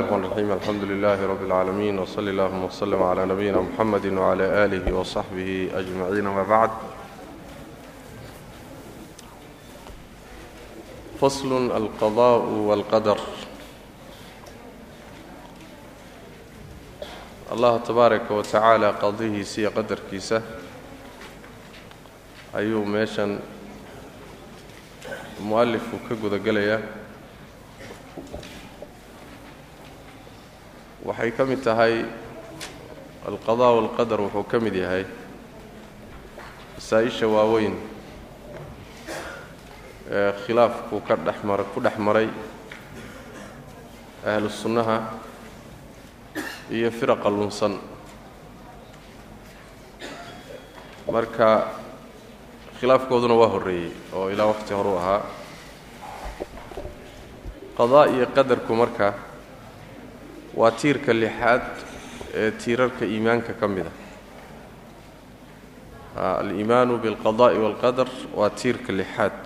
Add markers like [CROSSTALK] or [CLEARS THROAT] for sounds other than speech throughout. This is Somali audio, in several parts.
الرحمن الرحيم الحمد لله رب العالمين وصلى اللهم وسلم على نبينا محمد وعلى آله وصحبه أجمعين ما بعد فصل القضاء والقدر الله تبارك وتعالى قضيه سي قدر كيسة أيو ميشان مؤلف كقد قليا waxay ka mid tahay alqadaa walqadar wuxuu ka mid yahay masaa-isha waaweyn ee khilaafku ka dhexmara ku dhex maray ahlu sunnaha iyo firaqa lunsan. Marka khilaafkooduna waa horreeyey oo ilaa waqti horuu ahaa. Qadaa iyo qadarku marka waa tiirka lixaad ee tiirarka iimaanka ka mid a aliimaanu bilqadaa'i waalqadar waa tiirka lixaad.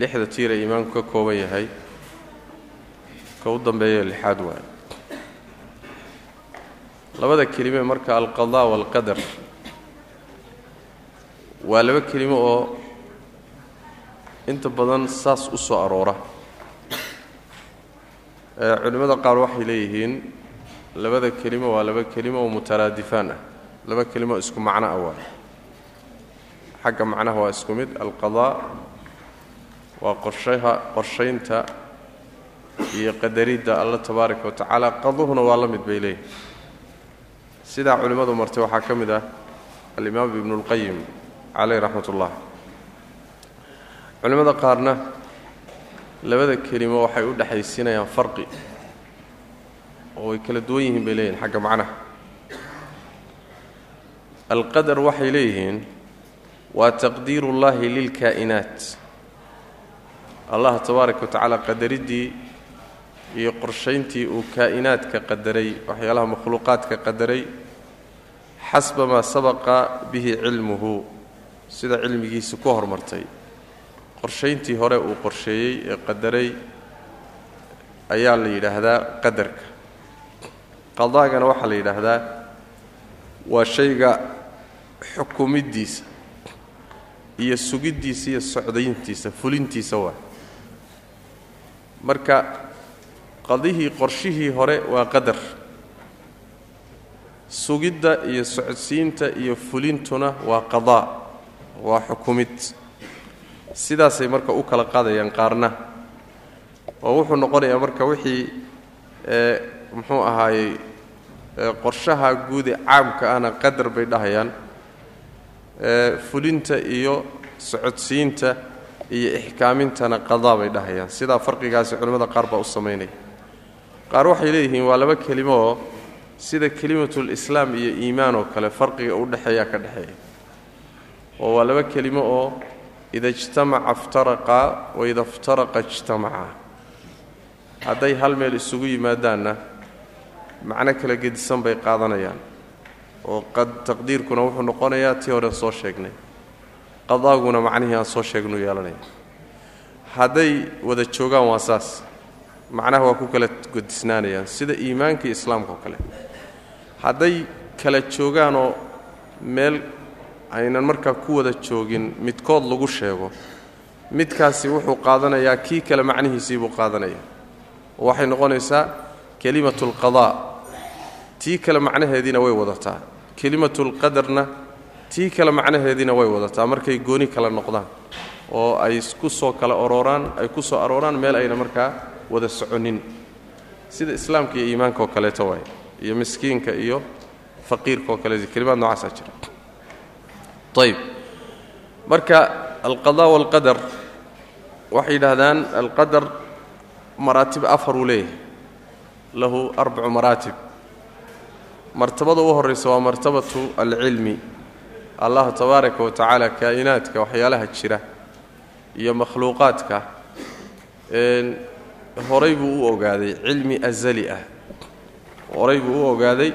Lixda tiir ee iimaanku ka kooban yahay ka u dambeeya lixaad waay. Labada kelime marka alqadaa waalqadar waa laba kelimo oo inta badan saas u soo aroora culimmada qaar waxay leeyihiin labada kelimo waa laba kelimo oo mutaraadifaan ah. Laba kelimo isku macno ah waa. Xagga macnaha waa isku mid alqadaa waa qorshaha qorshaynta iyo qadaridda alla tabaaraka wa tacaala. Qaduhuna waa la mid bay leeyihiin sidaa culimmadu martay waxaa ka mid ah alimaam ibnuulqayim caleyh raxmat ullah culimmada qaarna labada kelimo waxay u dhexaysiinayaan farqi. Oo way kala duwan yihiin bay leeyihiin xagga macnaha. Alqadar waxay leeyihiin waa taqdiiru ullaahi lilkaa'inaat allah tabaaraka wa tacaala qadariddii iyo qorshayntii uu kaa'inaadka qadaray waxyaalaha makhluuqaadka qadaray xasba maa sabaqa bihi cilmuhu sida cilmigiisa ku hormartay qorshayntii hore uu qorsheeyey ee qadaray ayaa la yidhaahdaa qadarka. Qadaagana waxaa la yidhaahdaa waa shayga xukumiddiisa iyo sugiddiisa iyo socdayntiisa fulintiisa waa. Marka qadihii qorshihii hore waa qadar. Sugidda iyo socodsiinta iyo fulintuna waa qadaa waa xukumid sidaasay marka u kala qaadayaan qaarna. Oo wuxuu noqonayaa marka wixii muxuu ahaayey qorshaha guude caamka ahna qadar bay dhahayaan. Fulinta iyo socodsiinta iyo ixkaamintana qadaa bay dhahayaan. Sidaa farqigaasi culimmada qaar baa u samaynaya. Qaar waxay leeyihiin waa laba kelimo oo sida kelimatulislaam iyo iimaan oo kale farqiga u dhexeeyaa ka dhexeeya. Oo waa laba kelimo oo ida ijtamaca iftaraqaa waida iftaraqa ijtamacaa hadday hal meel isugu yimaadaanna macno kala gedisan bay qaadanayaan oo taqdiirkuna wuxuu noqonayaa tii horen soo sheegnay qadaaguna macnihii aan soo sheegnuu yeelanaya hadday wada joogaan waa saas macnaha waa ku kala gedisnaanayaan sida iimaanka islaamka oo kale hadday kala joogaanoo meel aynan markaa ku wada joogin midkood lagu sheego. Midkaasi wuxuu qaadanayaa kii kale macnihiisii buu qaadanayaa oo waxay noqonaysaa kelimatu alqadaa tii kale macnaheediina way wadataa. Kelimatulqadarna tii kale macnaheediina way wadataa. Markay gooni kala noqdaan oo ay ku soo kala orooraan ay ku soo arooraan meel ayna markaa wada soconin. Sida islaamka iyo iimaanka oo kaleeto waay iyo miskiinka iyo faqiirka oo kaleeto kelimaad noocaasaa jira ayb marka alqada walqadar waxay yidhaahdaan alqadar maraatib afar uu leeyahay. Lahu arbacu maraatib. Martabada u horraysa waa martabatu alcilmi. Allah tabaaraka wa tacaala kaa'inaadka waxyaalaha jira iyo makhluuqaadka horay buu u ogaaday. Cilmi azali ah. Horay buu u ogaaday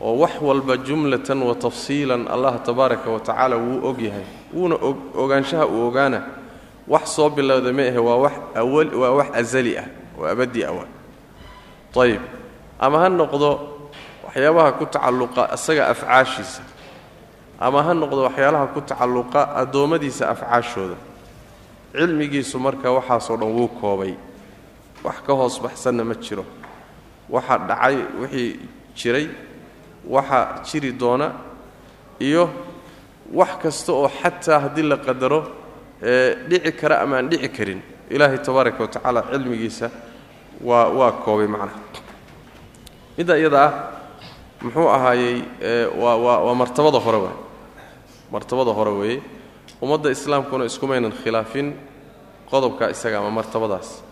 oo wax walba jumlatan wa tafsiilan allah tabaaraka wa tacaala wuu og yahay. Wuuna ogaanshaha uu ogaana. Wax soo bilowda ma ahe waa wax awal waa wax azali ah oo abadi waa ayib ama ha noqdo waxyaabaha ku tacalluqa isaga afcaashiisa. Ama ha noqdo waxyaalaha ku tacalluqa addoommadiisa afcaashooda. Cilmigiisu marka waxaasoo dhan wuu koobay. Wax ka hoos baxsanna ma jiro. Waxa dhacay wixii jiray waxa jiri doona iyo wax kasta oo xataa haddii la qadaro dhici kara ama aan dhici karin. Ilaahay tabaaraka wa tacaala cilmigiisa waa waa koobay macnaha. Midda iyada ah muxuu ahaayey waa waa waa martabada hore waay. Martabada hore weeye ummadda islaamkuna iskumaynan khilaafin qodobka isaga ama martabadaas.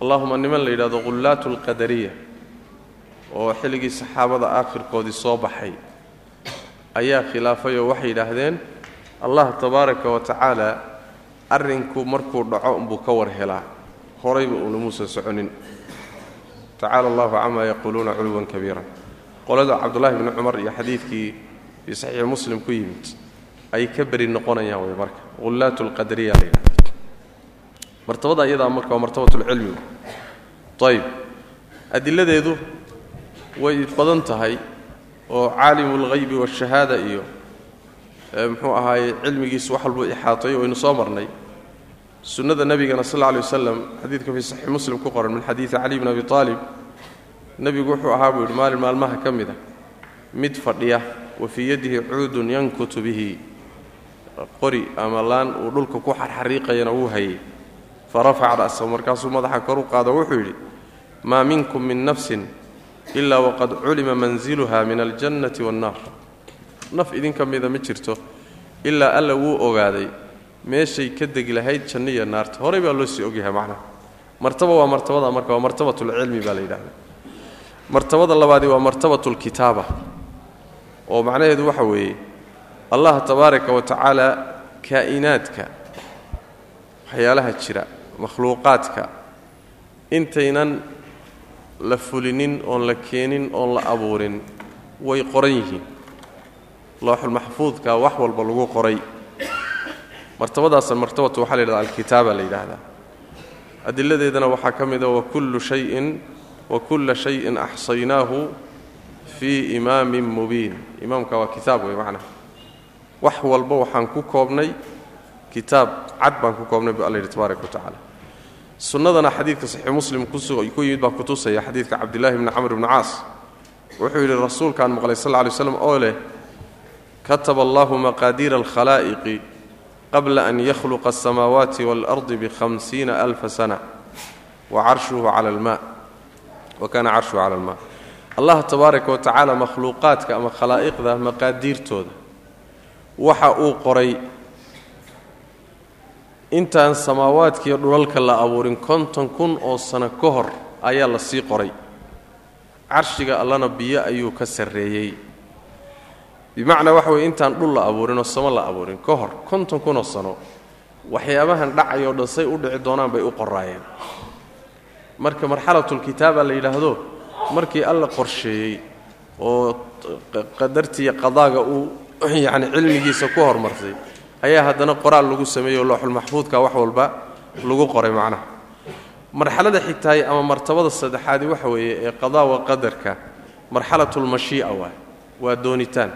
Allahuma niman la yidhahdo qullaatu alqadariya oo xilligii saxaabada aakhirkoodii soo baxay ayaa khilaafay oo waxay yidhaahdeen allah tabaaraka wa tacaala arrinku markuu dhaco umbuu ka war helaa. Horayba uuna muusan soconin. Tacala allahu camaa yaquuluuna culuwan kabiira qolada cabdullahi bni cumar iyo xadiidkii fii saxiixi muslim ku yimid ay ka beri noqonayaan way marka. Hullaatu lqadariya la yidhahda martabada iyadaa marka waa martabatulcilmi ayib adiladeedu way badan tahay oo caalimu lghaybi waashahaada iyo muxuu ahaaye cilmigiisu wax walbuu ixaatay waynu soo marnay. Sunnada nebigana sal lla lay wasalam xadiidka fii saxiix muslim ku qoran min xadiidi cali bn abi aalib nebigu wuxuu ahaa buu yidhi maalin maalmaha ka mid a mid fadhiya wa fii yadihi cuudun yankutu bihi. Qori ama laan uu dhulka ku xarxariiqayana wuu hayay. Fa rafaca ra'sahu markaasuu madaxa kor u qaado wuxuu yidhi maa minkum min nafsin ilaa waqad culima manziluha min aljannati waannaar naf idinka mida ma jirto ilaa alla wuu ogaaday meeshay ka degi lahayd janno naarta. Horey baa loo sii ogyahay macnaha martaba waa martabada marka waa martabatulcilmi baa la yidhahda martabada labaadi waa martabatulkitaaba oo macnaheedu waxa weeye allah tabaaraka wa tacaala kaa'inaadka waxyaalaha jira makhluuqaadka intaynan la fulinin oon la keenin oon la abuurin way qoran yihiin. Looxulmaxfuudka wax walba lagu qoray. Martabadaasa martabatu waxaa la yidhahda alkitaaba la yidhaahdaa. Adiladeedana waxaa ka mida wakullu shayin wa kulla shayin axsaynaahu fii imaamin mubiin. Imaamka waa kitaab wey macnaha. Wax walba waxaan ku koobnay kitaab cad baan ku koobnay bu alla yidhi tabaaraka wa tacaala sunnadana xadiidka saxiix muslim ku yimid baa kutusaya xadiidka cabdillahi bni camr bni caas. Wuxuu yidhi rasuulkaan maqlay sal lay slam oo leh kataba allahu maqaadiira alkhalaa'iqi qabla an yakhluqa asamaawaati waalardi bihamsiina alfa sana wa carshuhu cala almaa. Wa kaana carshuhu cala almaa. Allah tabaaraka wa tacaala makhluuqaadka ama khalaa'iqda maqaadiirtooda waxa uu qoray intaan samaawaadkiiyo dhulalka la abuurin konton kun oo sano ka hor ayaa la sii qoray. Carshiga allana biyo ayuu ka sarreeyey. Bimacnaa waxa weye intaan dhul la abuurin oo samo la abuurin ka hor konton kunoo sano waxyaabahan dhacayoo dhan say u dhici doonaan bay u qoraayeen. Marka marxalatulkitaaba la yidhaahdo markii alla qorsheeyey oo qadartiiyo qadaaga uu yacni cilmigiisa ku hormarsay ayaa haddana qoraal lagu sameeyey looxulmaxfuudka wax walba lagu qoray macnaha. Marxalada xigtaay ama martabada saddexaadi waxa weeye ee qadaa wa qadarka marxalatulmashii'a waay waa doonitaan.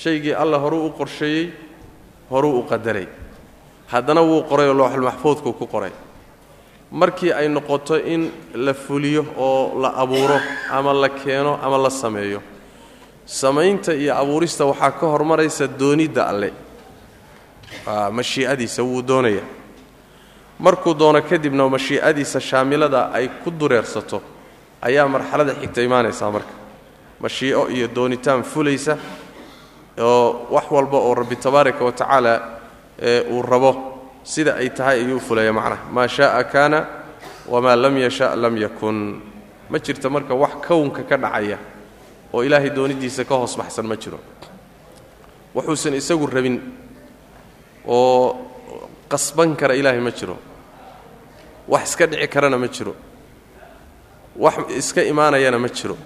Shaygii alla horuu u qorsheeyey horuu u qadaray. Haddana wuu qoray oo looxulmaxfuudku ku qoray. Markii ay noqoto in la fuliyo oo la abuuro ama la keeno ama la sameeyo samaynta iyo abuurista waxaa ka hormaraysa doonidda alle mashii'adiisa wuu doonaya. Markuu doono kadibna mashii'adiisa shaamilada ay ku dureersato ayaa marxalada xigta imaanaysaa marka. Mashii'o iyo doonitaan fulaysa oo wax walba oo rabbi tabaaraka wa tacaala uu rabo. Sida ay tahay ayuu fulaya macnaha. Maa shaaa kaana wamaa lam yasha lam yakun. Ma jirta marka wax kownka ka dhacaya oo ilaahay doonidiisa ka hoos baxsan ma jiro. Wuxuusan isagu rabin oo qasban kara ilaahay ma jiro. Wax iska dhici karana ma jiro. Wax iska imaanayana ma jiro.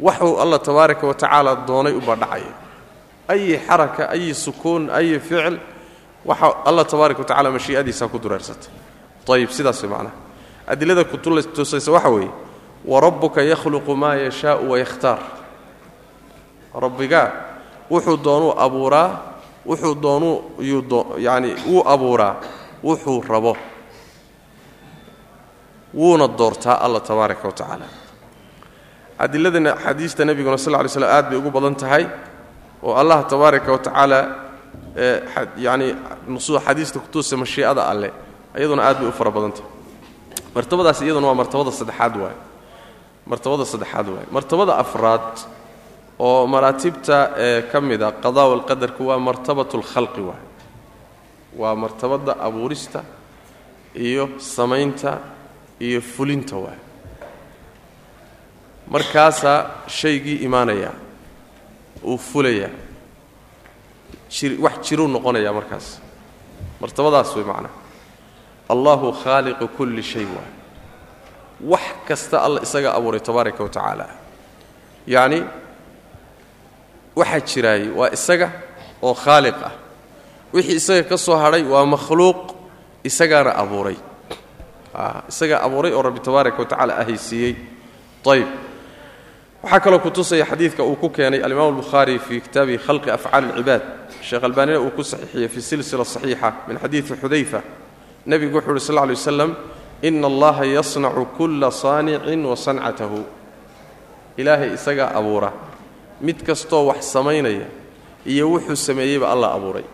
Waxuu allah tabaaraka wa tacaala doonay ubaa dhacaya ayi xaraka ayi sukuun ayi ficil. Waxa allah tabaaraka wa tacala mashii'adiisaa ku dureersatay ayib sidaas macnaha adilada kutusaysa waxa weeye wa rabbuka yakhluqu maa yashaau wayakhtaar rabbigaa wuxuu doonuu abuuraa wuxuu doonuu yani wuu abuuraa wuxuu rabo wuuna doortaa alla tabaaraka wa tacaala. Adiladana xadiista nebiguna sal ly slm aad bay ugu badan tahay oo allah tabaaraka wa tacaala yani xadiista kutuusa mashii'ada alleh iyaduna aad bay u fara badan tahay. Martabadaas iyaduna waa martabada saddexaad waay. Martabada saddexaad waay. Martabada afraad oo maraatibta ee ka mida qadaa walqadarku waa martabat lkhalqi waay. Waa martabada abuurista iyo samaynta iyo fulinta waay. Markaasaa shaygii imaanayaa uu fulayaa wax jiruu noqonayaa markaas. Martabadaas way macnaha allahu khaaliqu kulli shay waay. Wax kasta alla isaga abuuray tabaaraka wa tacaala. Yacni waxaa jiraayey waa isaga oo khaaliq ah. Wixii isaga ka soo hadhay waa makhluuq isagaana abuuray. Isagaa abuuray oo rabbi tabaaraka wa tacala ahaysiiyey ayb waxaa kaloo ku tusaya xadiidka uu ku keenay alimaam albukhaari fii kitaabihi khalqi afcaali alcibaad. Sheekh albaanina uu ku saxiixiyey fi silsila saxiixa min xadiidi xudayfa. Nebigu wuxu uhi sal lla lay waslam ina allaha yasnacu kulla saanicin wa sancatahu ilaahay isagaa abuura mid kastoo wax samaynaya iyo wuxuu sameeyeyba alla abuuray.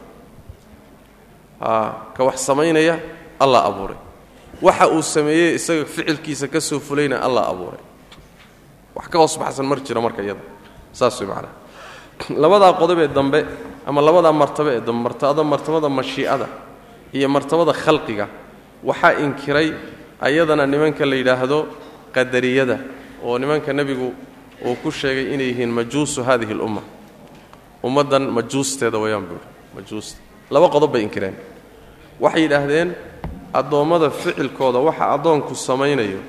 Ka wax samaynaya alla abuuray. Waxa uu sameeyey isaga ficilkiisa ka soo fulayna alla abuuray. Wax ka hoos baxsan mar jiro marka iyada. Saas way macnaha. [CLEARS THROAT] Labadaa qodobee dambe ama labadaa martabe ee dambe martabada martabada mashii'ada iyo martabada khalqiga waxaa inkiray ayadana nimanka la yidhaahdo qadariyada oo nimanka nebigu uu ku sheegay inay yihiin majuusu hadihi alumma. Ummaddan majuusteeda wayaan buuri majuusta laba qodob bay inkireen. Waxay yidhaahdeen addoommada ficilkooda waxa addoonku samaynayo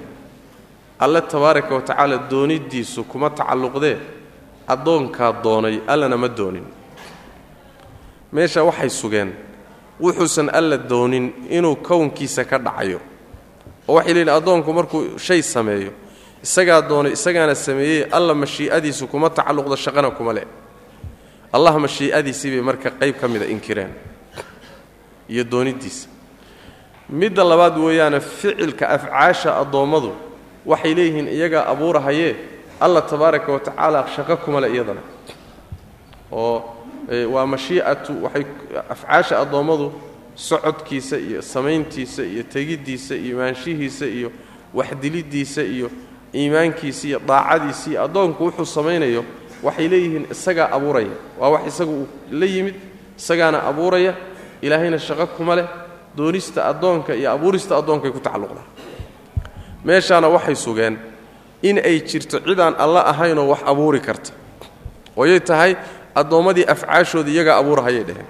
alle tabaaraka wa tacaala dooniddiisu kuma tacalluqdee? Addoonkaa doonay allana ma doonin. Meesha waxay sugeen wuxuusan alla doonin inuu kownkiisa ka dhacayo. Oo waxay leeyihiin addoonku markuu shay sameeyo isagaa doonay isagaana sameeyey alla mashii'adiisu kuma tacalluqdo shaqana kuma leh. Allah mashii'adiisii bay marka qayb ka mida inkireen iyo dooniddiisa. Midda labaad weeyaane ficilka afcaasha addoommadu waxay leeyihiin iyagaa abuurahayee alla tabaaraka wa tacaala shaqo kuma le iyadana. Oo waa mashii'atu waxay afcaasha addoommadu socodkiisa iyo samayntiisa iyo tegiddiisa iyo imaanshihiisa iyo waxdiliddiisa iyo iimaankiisa iyo daacadiisa iyo addoonku wuxuu samaynayo waxay leeyihiin isagaa abuuraya. Waa wax isagu uu la yimid isagaana abuuraya. Ilaahayna shaqo kuma leh. Doonista addoonka iyo abuurista addoonkay ku tacalluqdaa meeshaana waxay sugeen in ay jirto cidaan alla ahaynoo wax abuuri karta. Ooyay tahay addoommadii afcaashooda iyagaa abuurahayay dheheen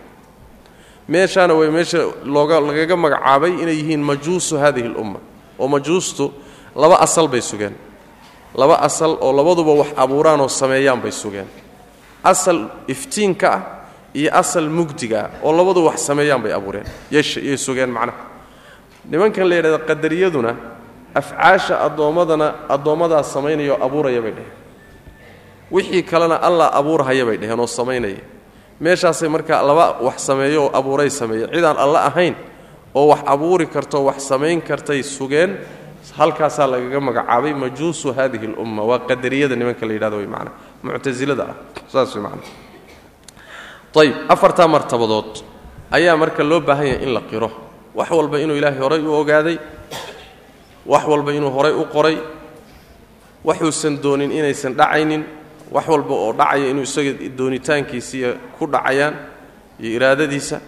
meeshaana way meesha looga lagaga magacaabay inay yihiin majuusu hadihi alumma oo majuustu laba asal bay sugeen laba asal oo labaduba wax abuuraan oo sameeyaan bay sugeen. Asal iftiinka ah iyo asal mugdiga ah oo labadu wax sameeyaan bay abuureen. Yay sugeen macnaha. Nimankan la yidhahda qadariyaduna afcaasha addoommadana addoommadaa samaynaya oo abuuraya bay dheheen wixii kalena allah abuurhaya bay dheheen oo samaynaya meeshaasay markaa laba wax sameeyo oo abuuray sameeya cidaan alla ahayn oo wax abuuri karto wax samayn kartay sugeen halkaasaa lagaga magacaabay majuusu hadihi alumma waa qadariyada nimanka la yidhahdo way macnaa muctasilada ah. Saas way macnaa ayib afartaa martabadood. Ayaa marka loo baahan yahay in la qiro. Wax walba inuu ilaahay horay u ogaaday. Wax walba inuu horay u qoray. Waxuusan doonin inaysan dhacaynin. Wax walba oo dhacaya inuu isaga doonitaankiisiiya ku dhacayaan iyo iraadadiisa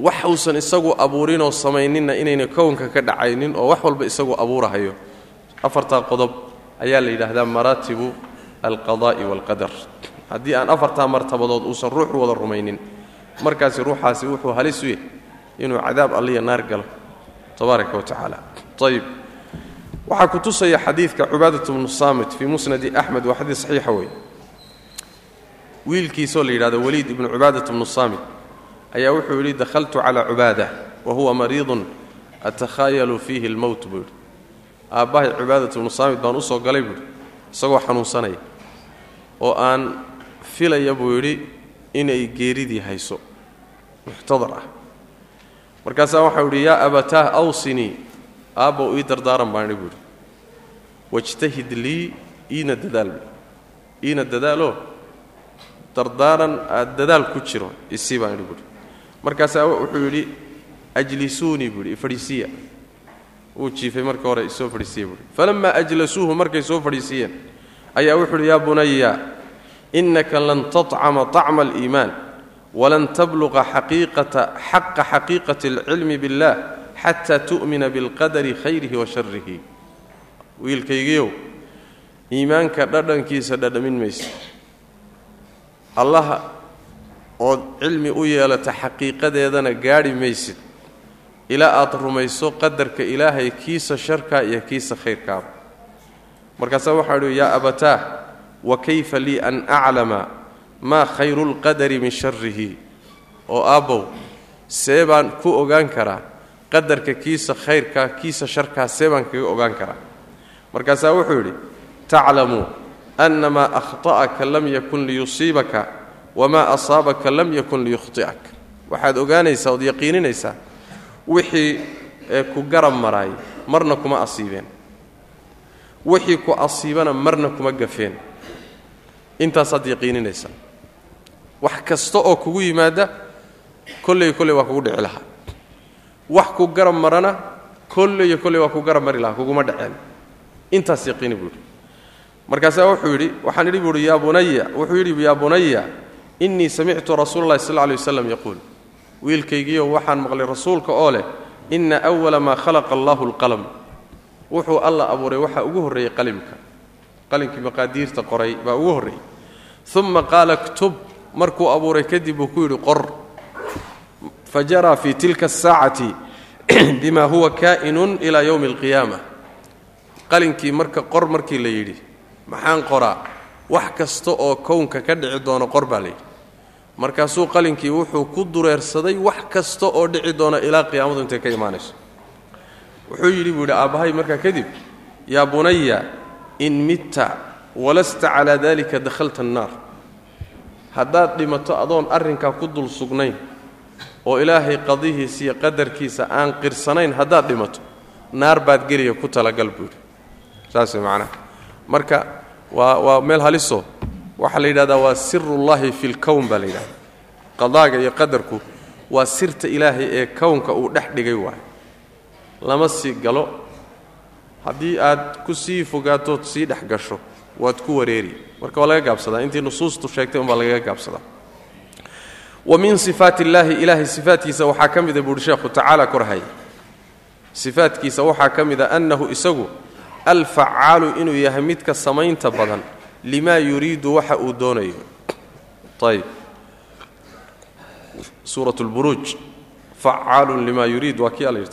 wax uusan isagu abuurinoo samayninna inayna kownka ka dhacaynin oo wax walba isagu abuurahayo. Afartaa qodob ayaa la yidhaahdaa maraatibu alqadaa'i waalqadar haddii aan afartaa martabadood uusan ruuxu wada rumaynin markaasi ruuxaasi wuxuu halis u yahy inuu cadaab alliya naar galo. Tabaaraka wa tacaala. Ayib waxaa ku tusaya xadiidka cubaadat bnu saamit fii musnadi axmed waa xadiid saxiixa wey wiilkiisoo la yidhahdo waliid ibnu cubaadat bnu saamit ayaa wuxuu yidhi dakhaltu calaa cubaada wa huwa mariidun atakhaayalu fiihi almowt buu yidhi. Aabbahay cibaadat baan u soo galay buuhi isagoo xanuunsanaya oo aan filaya buu yidhi inay geeridii hayso. Muxtadar ah. Markaasaa waxau yidhi yaa abataah awsinii aabbow ii dardaaran baan idhi buuhi wajtahid lii iina dadaal iina dadaaloo dardaaran aad dadaal ku jiro isii baan idhi buuhi markaasaa wuxuu yidhi ajlisuunii buuhi ifadhiisiiya wuu jiifay marka hore isoo fadhiisiiya buuhi falammaa ajlasuuhu markay soo fadhiisiiyeen ayaa wuxuu yidhi yaa bunaya innaka lan tacama طacma aliimaan walan tabluqa xaqa xaqiiqati alcilmi biاllah xata tu'mina bilqadari khayrihi wa sharihi wiilkaygiiow iimaanka dhadhankiisa dhadhamin maysa ood cilmi u yeelata xaqiiqadeedana gaadhi maysid. Ilaa aad rumayso qadarka ilaahay kiisa sharkaa iyo kiisa khayrkaaba markaasaa waxaa idhi yaa abataah wa kayfa lii an aclama maa khayru lqadari min sharihi oo aabbow see baan ku ogaan karaa qadarka kiisa khayrkaa kiisa sharkaa see baan kaga ogaan karaa markaasaa wuxuu yidhi taclamu ana maa akhta'aka lam yakun liyusiibaka wamaa asaabaka lam yakun liyukhti'ak waxaad ogaanaysaa ood yaqiininaysaa wixii ku garab maraay marna kuma asiibeen wixii ku asiibana marna kuma gafeen intaasaad yaqiininaysaa wax kasta oo kugu yimaada kolley kolley waa kugu dhici lahaa wax ku garab marana kolleyo kolley waa ku garab mari lahaa kuguma dhaceen intaas yaqiini buu yidhi markaasaa wuxuu yidhi waxaan idhi buuhi yaa bunaya wuxuu yidhi yaa bunaya innii samictu rasuula llahi sal alay waslam yaquul. Wiilkaygiiyo waxaan maqlay rasuulka oo leh inna awala maa khalaqa allahu alqalam wuxuu alla abuuray waxaa ugu horreeyey qalimka. Qalinkii maqaadiirta qoray baa ugu horreeyey uma qaala ktub. Markuu abuuray kadib buu ku yidhi qor. Fa jaraa fii tilka asaacati [CLEARS THROAT] bima huwa kaa'inun ilaa yowmi alqiyaama qalinkii marka qor markii la yidhi maxaan qoraa? Wax kasta oo kownka ka dhici doono qor baa layidhi markaasuu qalinkii wuxuu ku dureersaday wax kasta oo dhici doona ilaa qiyaamadu intay ka imaanayso. Wuxuu yidhi buu yidhi aabbahay markaa kadib yaa bunaya in mitta walasta calaa dalika dakhalta annaar. Haddaad dhimato adoon arrinkaa ku dul sugnayn oo ilaahay qadihiisa iyo qadarkiisa aan qirsanayn haddaad dhimato naar baad geliya ku talagal buu yidhi. Saas way macnaha. Marka waa waa meel haliso waxaa la yidhahdaa waa sirullahi fi lkown baa la yidhahda qadaaga iyo qadarku waa sirta ilaahay ee kownka uu dhex dhigay waayo. Lama sii galo. Haddii aad ku sii fogaatood sii dhex gasho waad ku wareeri. Marka waa laga gaabsadaa. Intii nusuustu sheegtay umbaa lagaga gaabsadaa. Wa min sifaat illaahi ilaahay sifaatkiisa waxaa ka mida buuhi sheekhu tacaala korhay sifaatkiisa waxaa ka mida annahu isagu alfacaalu inuu yahay midka samaynta badan limaa yuriidu waxa uu doonayo. Ayb suurat lburuuj facaalun lima yuriid waa kii alla yidhi